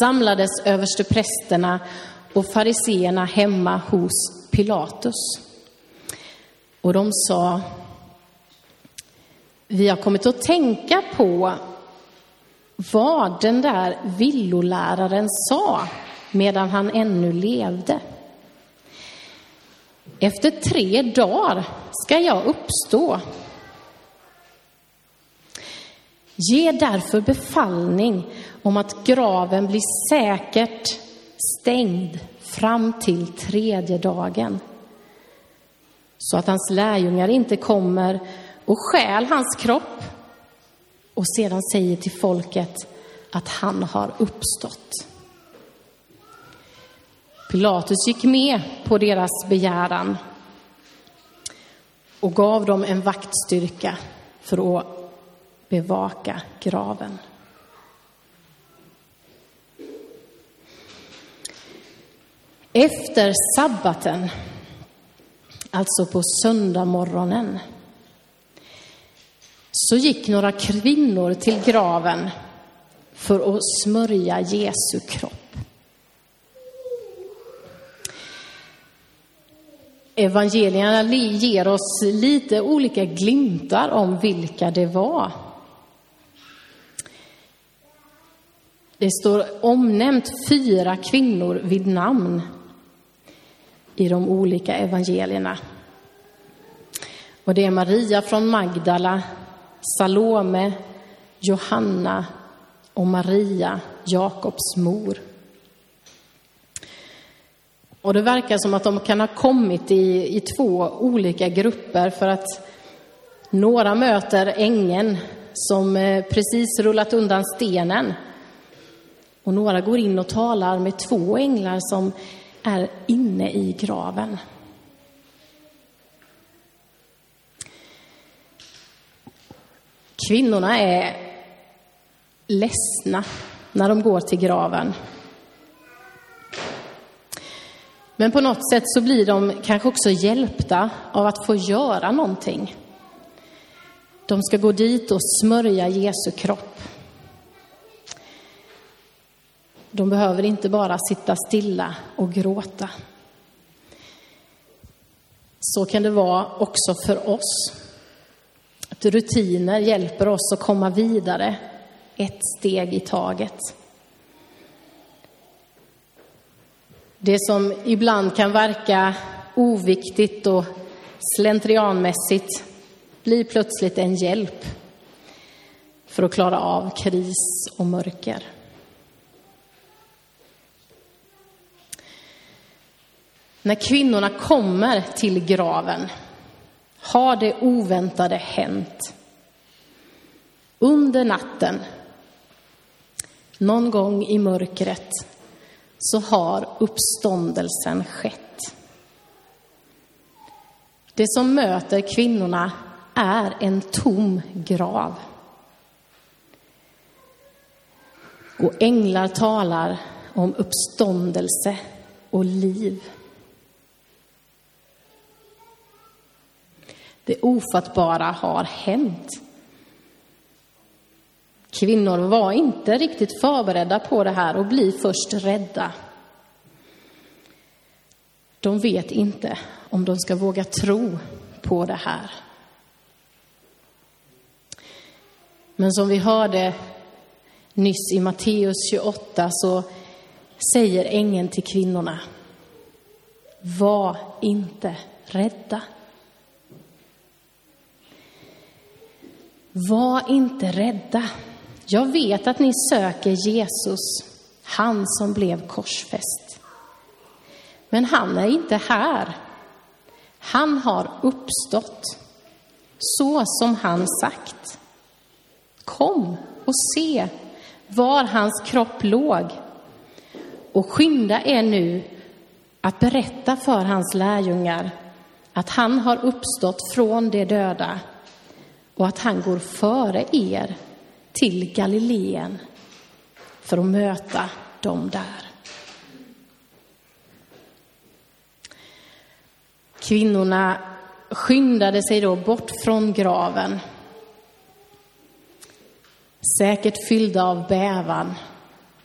samlades översteprästerna och fariseerna hemma hos Pilatus. Och de sa, vi har kommit att tänka på vad den där villoläraren sa medan han ännu levde. Efter tre dagar ska jag uppstå. Ge därför befallning om att graven blir säkert stängd fram till tredje dagen. Så att hans lärjungar inte kommer och stjäl hans kropp och sedan säger till folket att han har uppstått. Pilatus gick med på deras begäran och gav dem en vaktstyrka för att bevaka graven. Efter sabbaten, alltså på söndagmorgonen, så gick några kvinnor till graven för att smörja Jesu kropp. Evangelierna ger oss lite olika glimtar om vilka det var. Det står omnämnt fyra kvinnor vid namn i de olika evangelierna. Och det är Maria från Magdala, Salome, Johanna och Maria, Jakobs mor. Och det verkar som att de kan ha kommit i, i två olika grupper för att några möter ängeln som eh, precis rullat undan stenen. Och några går in och talar med två änglar som är inne i graven. Kvinnorna är ledsna när de går till graven. Men på något sätt så blir de kanske också hjälpta av att få göra någonting. De ska gå dit och smörja Jesu kropp. De behöver inte bara sitta stilla och gråta. Så kan det vara också för oss. Att rutiner hjälper oss att komma vidare ett steg i taget. Det som ibland kan verka oviktigt och slentrianmässigt blir plötsligt en hjälp för att klara av kris och mörker. När kvinnorna kommer till graven har det oväntade hänt. Under natten, någon gång i mörkret, så har uppståndelsen skett. Det som möter kvinnorna är en tom grav. Och änglar talar om uppståndelse och liv. Det ofattbara har hänt. Kvinnor var inte riktigt förberedda på det här och blir först rädda. De vet inte om de ska våga tro på det här. Men som vi hörde nyss i Matteus 28 så säger ängeln till kvinnorna, var inte rädda. Var inte rädda. Jag vet att ni söker Jesus, han som blev korsfäst. Men han är inte här. Han har uppstått, så som han sagt. Kom och se var hans kropp låg och skynda er nu att berätta för hans lärjungar att han har uppstått från de döda och att han går före er till Galileen för att möta dem där. Kvinnorna skyndade sig då bort från graven, säkert fyllda av bävan,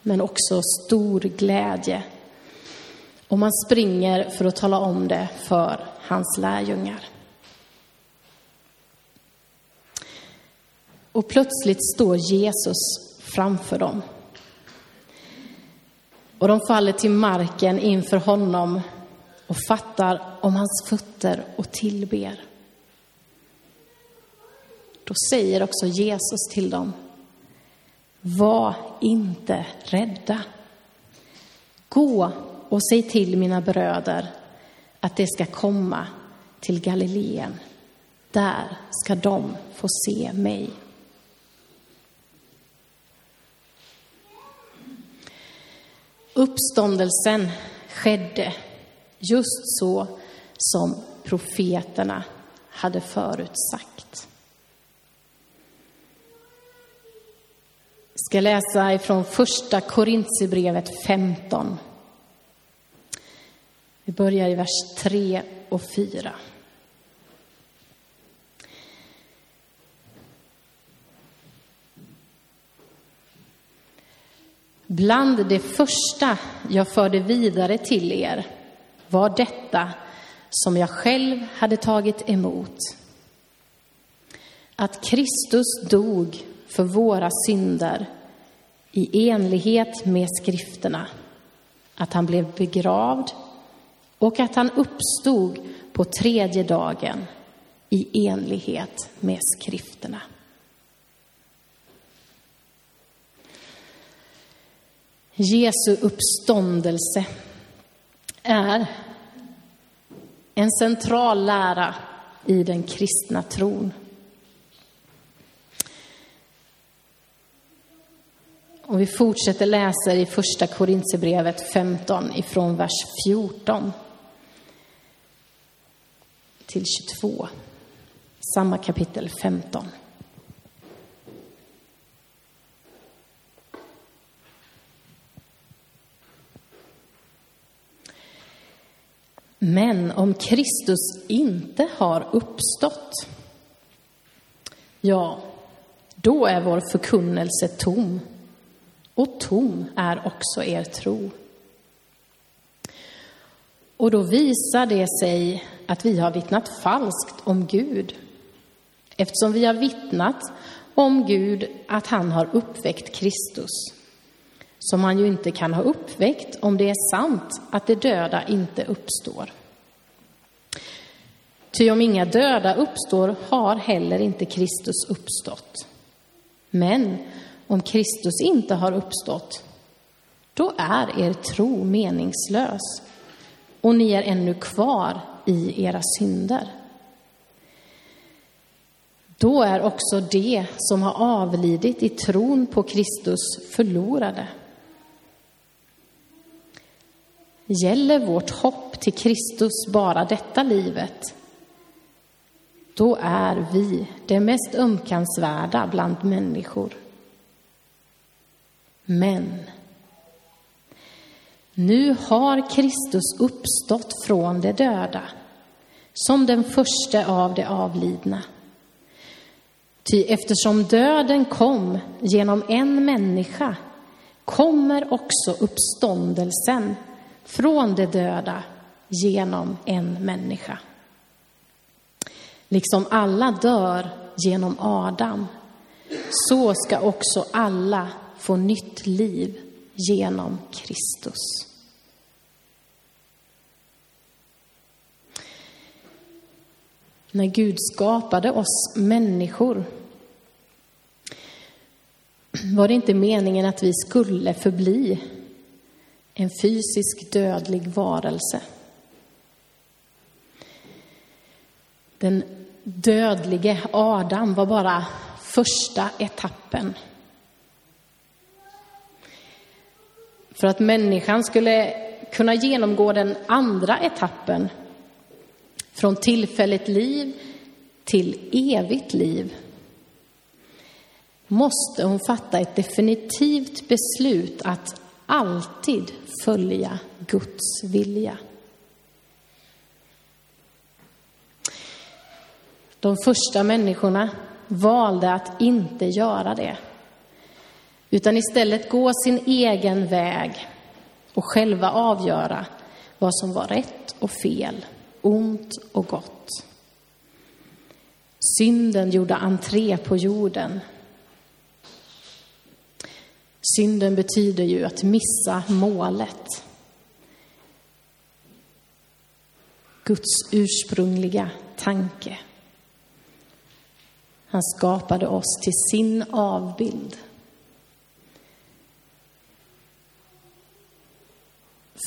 men också stor glädje. Och man springer för att tala om det för hans lärjungar. Och plötsligt står Jesus framför dem. Och de faller till marken inför honom och fattar om hans fötter och tillber. Då säger också Jesus till dem, var inte rädda. Gå och säg till mina bröder att det ska komma till Galileen. Där ska de få se mig. Uppståndelsen skedde just så som profeterna hade förutsagt. Jag ska läsa ifrån första Korintierbrevet 15. Vi börjar i vers 3 och 4. Bland det första jag förde vidare till er var detta som jag själv hade tagit emot. Att Kristus dog för våra synder i enlighet med skrifterna. Att han blev begravd och att han uppstod på tredje dagen i enlighet med skrifterna. Jesu uppståndelse är en central lära i den kristna tron. Och vi fortsätter läsa i första Korintierbrevet 15 ifrån vers 14 till 22. Samma kapitel 15. Men om Kristus inte har uppstått, ja, då är vår förkunnelse tom. Och tom är också er tro. Och då visar det sig att vi har vittnat falskt om Gud. Eftersom vi har vittnat om Gud att han har uppväckt Kristus som han ju inte kan ha uppväckt om det är sant att de döda inte uppstår. Ty om inga döda uppstår har heller inte Kristus uppstått. Men om Kristus inte har uppstått, då är er tro meningslös och ni är ännu kvar i era synder. Då är också de som har avlidit i tron på Kristus förlorade. Gäller vårt hopp till Kristus bara detta livet, då är vi det mest ömkansvärda bland människor. Men nu har Kristus uppstått från de döda som den första av de avlidna. Ty eftersom döden kom genom en människa kommer också uppståndelsen från de döda genom en människa. Liksom alla dör genom Adam, så ska också alla få nytt liv genom Kristus. När Gud skapade oss människor var det inte meningen att vi skulle förbli en fysisk dödlig varelse. Den dödlige Adam var bara första etappen. För att människan skulle kunna genomgå den andra etappen, från tillfälligt liv till evigt liv, måste hon fatta ett definitivt beslut att alltid följa Guds vilja. De första människorna valde att inte göra det. utan istället gå sin egen väg och själva avgöra vad som var rätt och fel, ont och gott. Synden gjorde entré på jorden. Synden betyder ju att missa målet. Guds ursprungliga tanke. Han skapade oss till sin avbild.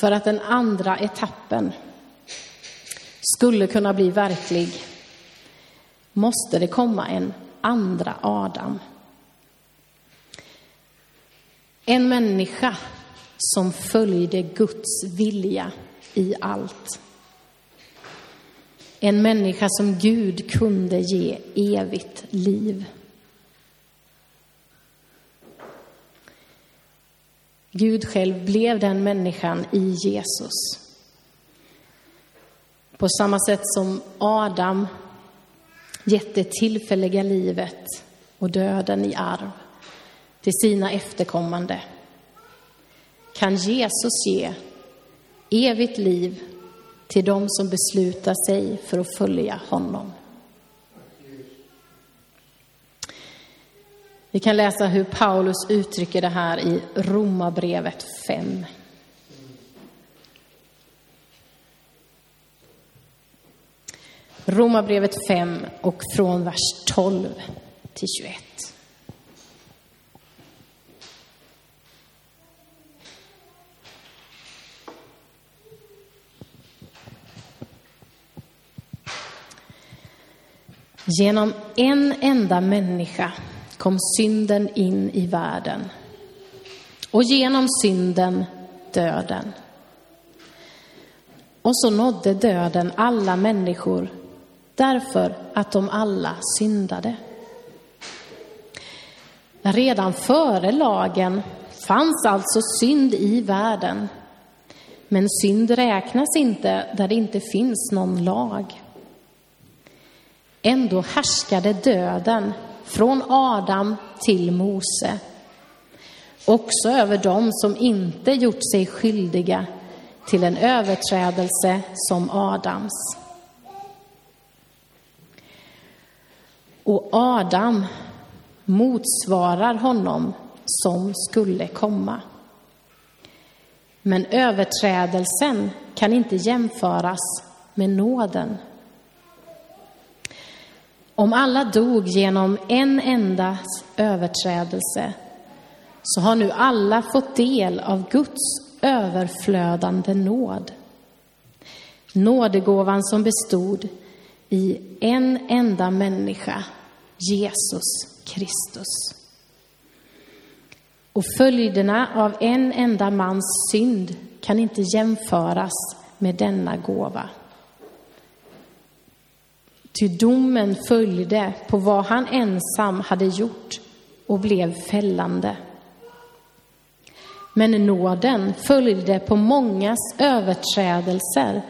För att den andra etappen skulle kunna bli verklig måste det komma en andra Adam. En människa som följde Guds vilja i allt. En människa som Gud kunde ge evigt liv. Gud själv blev den människan i Jesus. På samma sätt som Adam gett det tillfälliga livet och döden i arv till sina efterkommande kan Jesus ge evigt liv till dem som beslutar sig för att följa honom. Vi kan läsa hur Paulus uttrycker det här i Romarbrevet 5. Romarbrevet 5 och från vers 12 till 21. Genom en enda människa kom synden in i världen. Och genom synden döden. Och så nådde döden alla människor därför att de alla syndade. Redan före lagen fanns alltså synd i världen. Men synd räknas inte där det inte finns någon lag. Ändå härskade döden från Adam till Mose. Också över dem som inte gjort sig skyldiga till en överträdelse som Adams. Och Adam motsvarar honom som skulle komma. Men överträdelsen kan inte jämföras med nåden. Om alla dog genom en enda överträdelse så har nu alla fått del av Guds överflödande nåd. Nådegåvan som bestod i en enda människa, Jesus Kristus. Och följderna av en enda mans synd kan inte jämföras med denna gåva. Ty domen följde på vad han ensam hade gjort och blev fällande. Men nåden följde på mångas överträdelser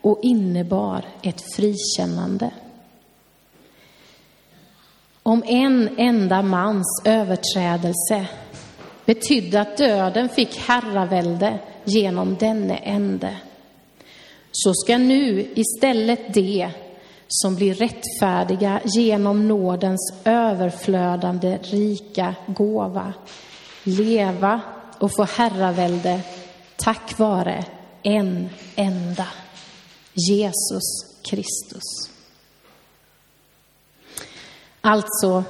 och innebar ett frikännande. Om en enda mans överträdelse betydde att döden fick herravälde genom denne ende, så ska nu istället det som blir rättfärdiga genom nådens överflödande rika gåva leva och få herravälde tack vare en enda, Jesus Kristus. Alltså,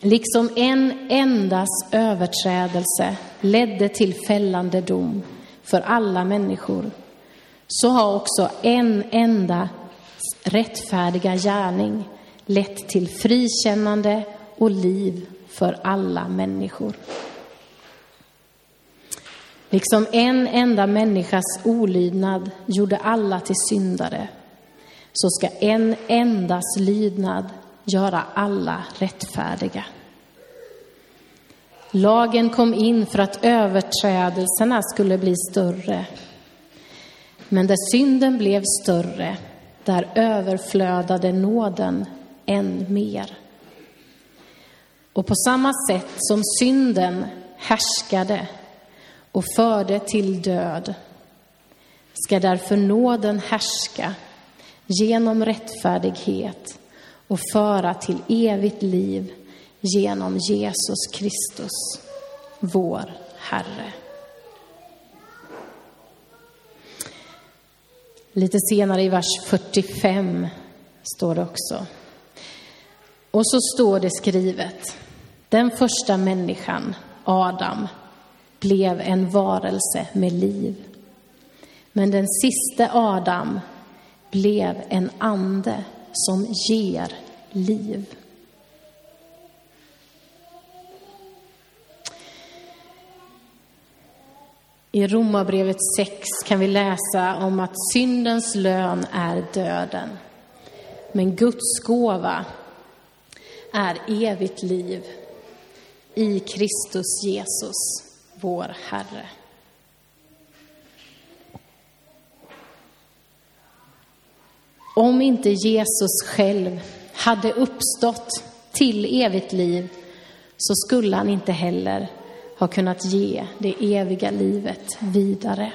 liksom en endas överträdelse ledde till fällande dom för alla människor, så har också en enda rättfärdiga gärning lett till frikännande och liv för alla människor. Liksom en enda människas olydnad gjorde alla till syndare, så ska en endas lydnad göra alla rättfärdiga. Lagen kom in för att överträdelserna skulle bli större. Men där synden blev större där överflödade nåden än mer. Och på samma sätt som synden härskade och förde till död ska därför nåden härska genom rättfärdighet och föra till evigt liv genom Jesus Kristus, vår Herre. Lite senare i vers 45 står det också. Och så står det skrivet, den första människan, Adam, blev en varelse med liv. Men den sista Adam blev en ande som ger liv. I Romarbrevet 6 kan vi läsa om att syndens lön är döden. Men Guds gåva är evigt liv i Kristus Jesus, vår Herre. Om inte Jesus själv hade uppstått till evigt liv så skulle han inte heller har kunnat ge det eviga livet vidare.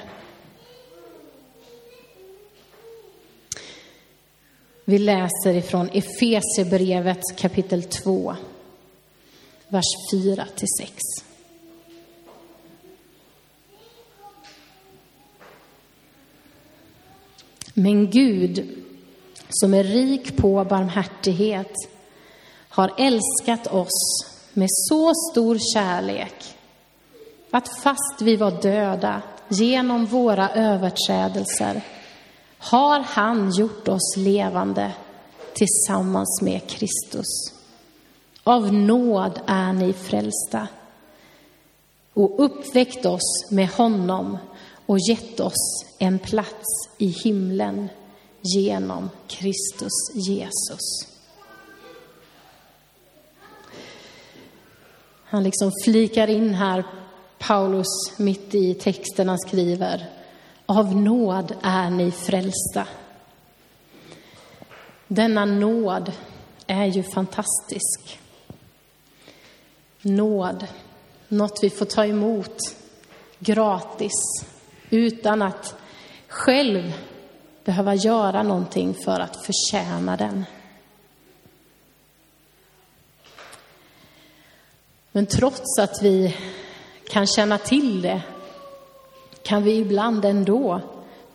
Vi läser ifrån Efesierbrevet kapitel 2, vers 4 till 6. Men Gud, som är rik på barmhärtighet, har älskat oss med så stor kärlek att fast vi var döda genom våra överträdelser har han gjort oss levande tillsammans med Kristus. Av nåd är ni frälsta och uppväckt oss med honom och gett oss en plats i himlen genom Kristus Jesus. Han liksom flikar in här, Paulus, mitt i texten han skriver. Av nåd är ni frälsta. Denna nåd är ju fantastisk. Nåd, något vi får ta emot gratis, utan att själv behöva göra någonting för att förtjäna den. Men trots att vi kan känna till det kan vi ibland ändå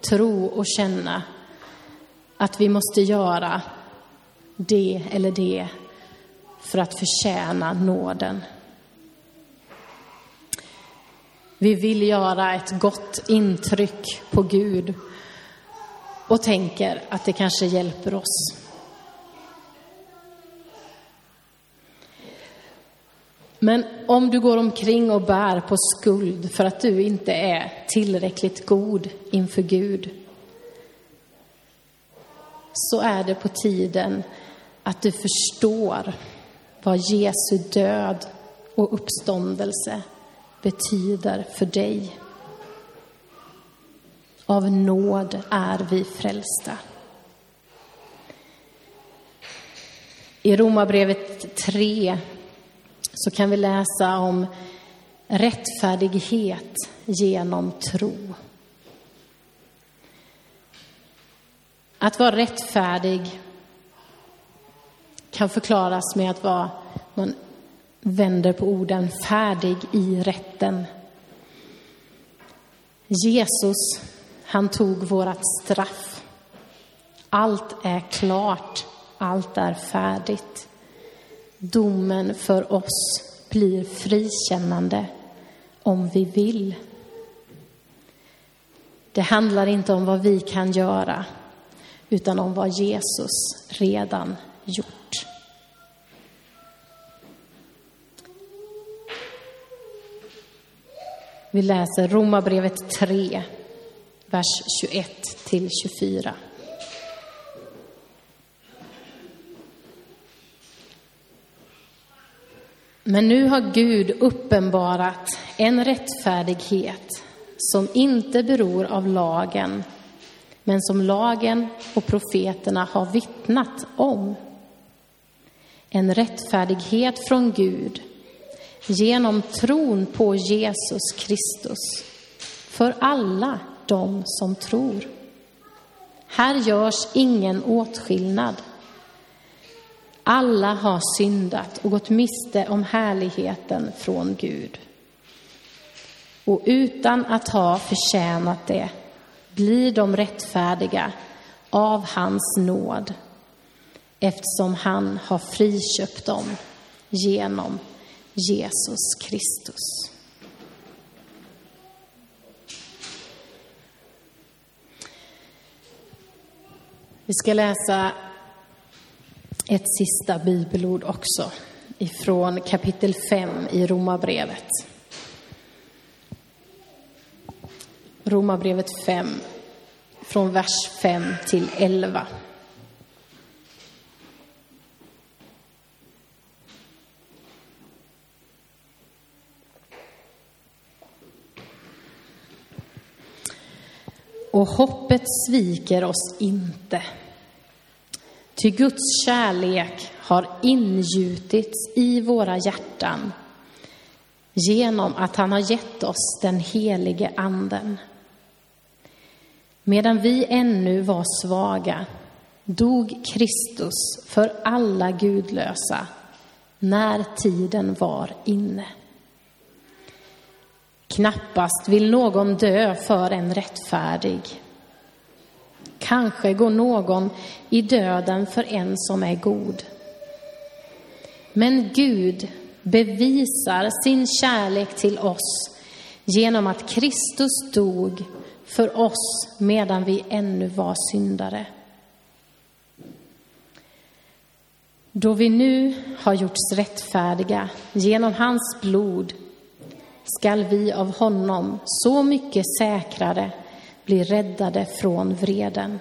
tro och känna att vi måste göra det eller det för att förtjäna nåden. Vi vill göra ett gott intryck på Gud och tänker att det kanske hjälper oss. Men om du går omkring och bär på skuld för att du inte är tillräckligt god inför Gud, så är det på tiden att du förstår vad Jesu död och uppståndelse betyder för dig. Av nåd är vi frälsta. I Romarbrevet 3 så kan vi läsa om rättfärdighet genom tro. Att vara rättfärdig kan förklaras med att vara, man vänder på orden, färdig i rätten. Jesus, han tog vårat straff. Allt är klart, allt är färdigt domen för oss blir frikännande om vi vill. Det handlar inte om vad vi kan göra, utan om vad Jesus redan gjort. Vi läser Romarbrevet 3, vers 21 till 24. Men nu har Gud uppenbarat en rättfärdighet som inte beror av lagen, men som lagen och profeterna har vittnat om. en rättfärdighet från Gud genom tron på Jesus Kristus för alla de som tror. Här görs ingen åtskillnad. Alla har syndat och gått miste om härligheten från Gud. Och utan att ha förtjänat det blir de rättfärdiga av hans nåd eftersom han har friköpt dem genom Jesus Kristus. Vi ska läsa ett sista bibelord också ifrån kapitel 5 i Romarbrevet. Romarbrevet 5, från vers 5 till 11. Och hoppet sviker oss inte. Ty Guds kärlek har ingjutits i våra hjärtan genom att han har gett oss den helige anden. Medan vi ännu var svaga dog Kristus för alla gudlösa när tiden var inne. Knappast vill någon dö för en rättfärdig. Kanske går någon i döden för en som är god. Men Gud bevisar sin kärlek till oss genom att Kristus dog för oss medan vi ännu var syndare. Då vi nu har gjorts rättfärdiga genom hans blod skall vi av honom så mycket säkrare bli räddade från vreden.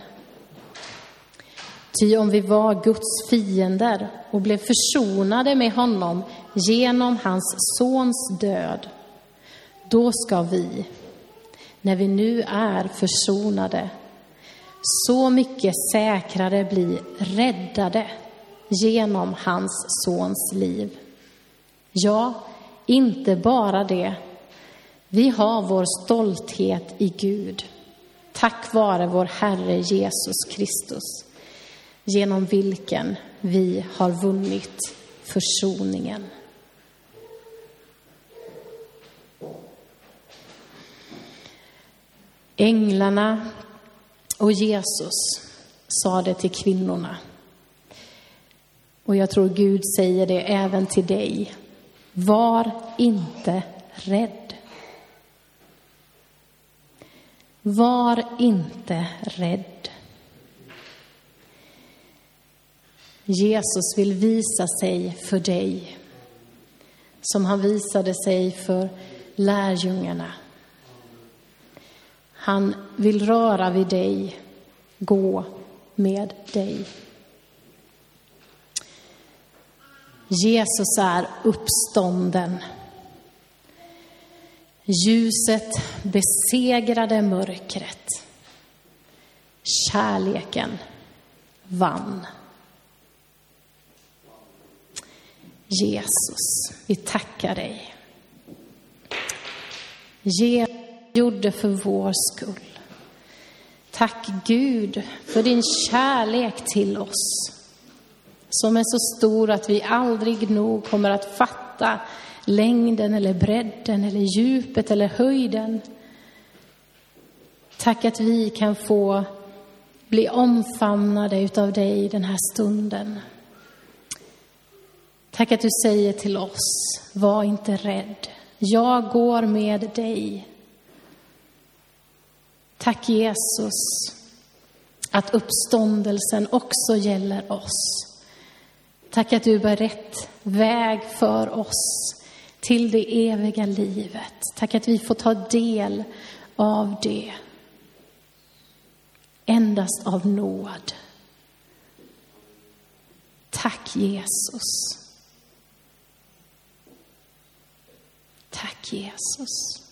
Ty om vi var Guds fiender och blev försonade med honom genom hans sons död, då ska vi, när vi nu är försonade, så mycket säkrare bli räddade genom hans sons liv. Ja, inte bara det. Vi har vår stolthet i Gud, tack vare vår Herre Jesus Kristus, genom vilken vi har vunnit försoningen. Änglarna och Jesus sa det till kvinnorna. Och jag tror Gud säger det även till dig. Var inte rädd. Var inte rädd. Jesus vill visa sig för dig som han visade sig för lärjungarna. Han vill röra vid dig, gå med dig. Jesus är uppstånden. Ljuset besegrade mörkret. Kärleken vann. Jesus, vi tackar dig. Jesus gjorde för vår skull. Tack Gud för din kärlek till oss som är så stor att vi aldrig nog kommer att fatta längden eller bredden eller djupet eller höjden. Tack att vi kan få bli omfamnade utav dig den här stunden. Tack att du säger till oss, var inte rädd. Jag går med dig. Tack Jesus att uppståndelsen också gäller oss. Tack att du bär rätt väg för oss till det eviga livet. Tack att vi får ta del av det. Endast av nåd. Tack Jesus. Tack Jesus.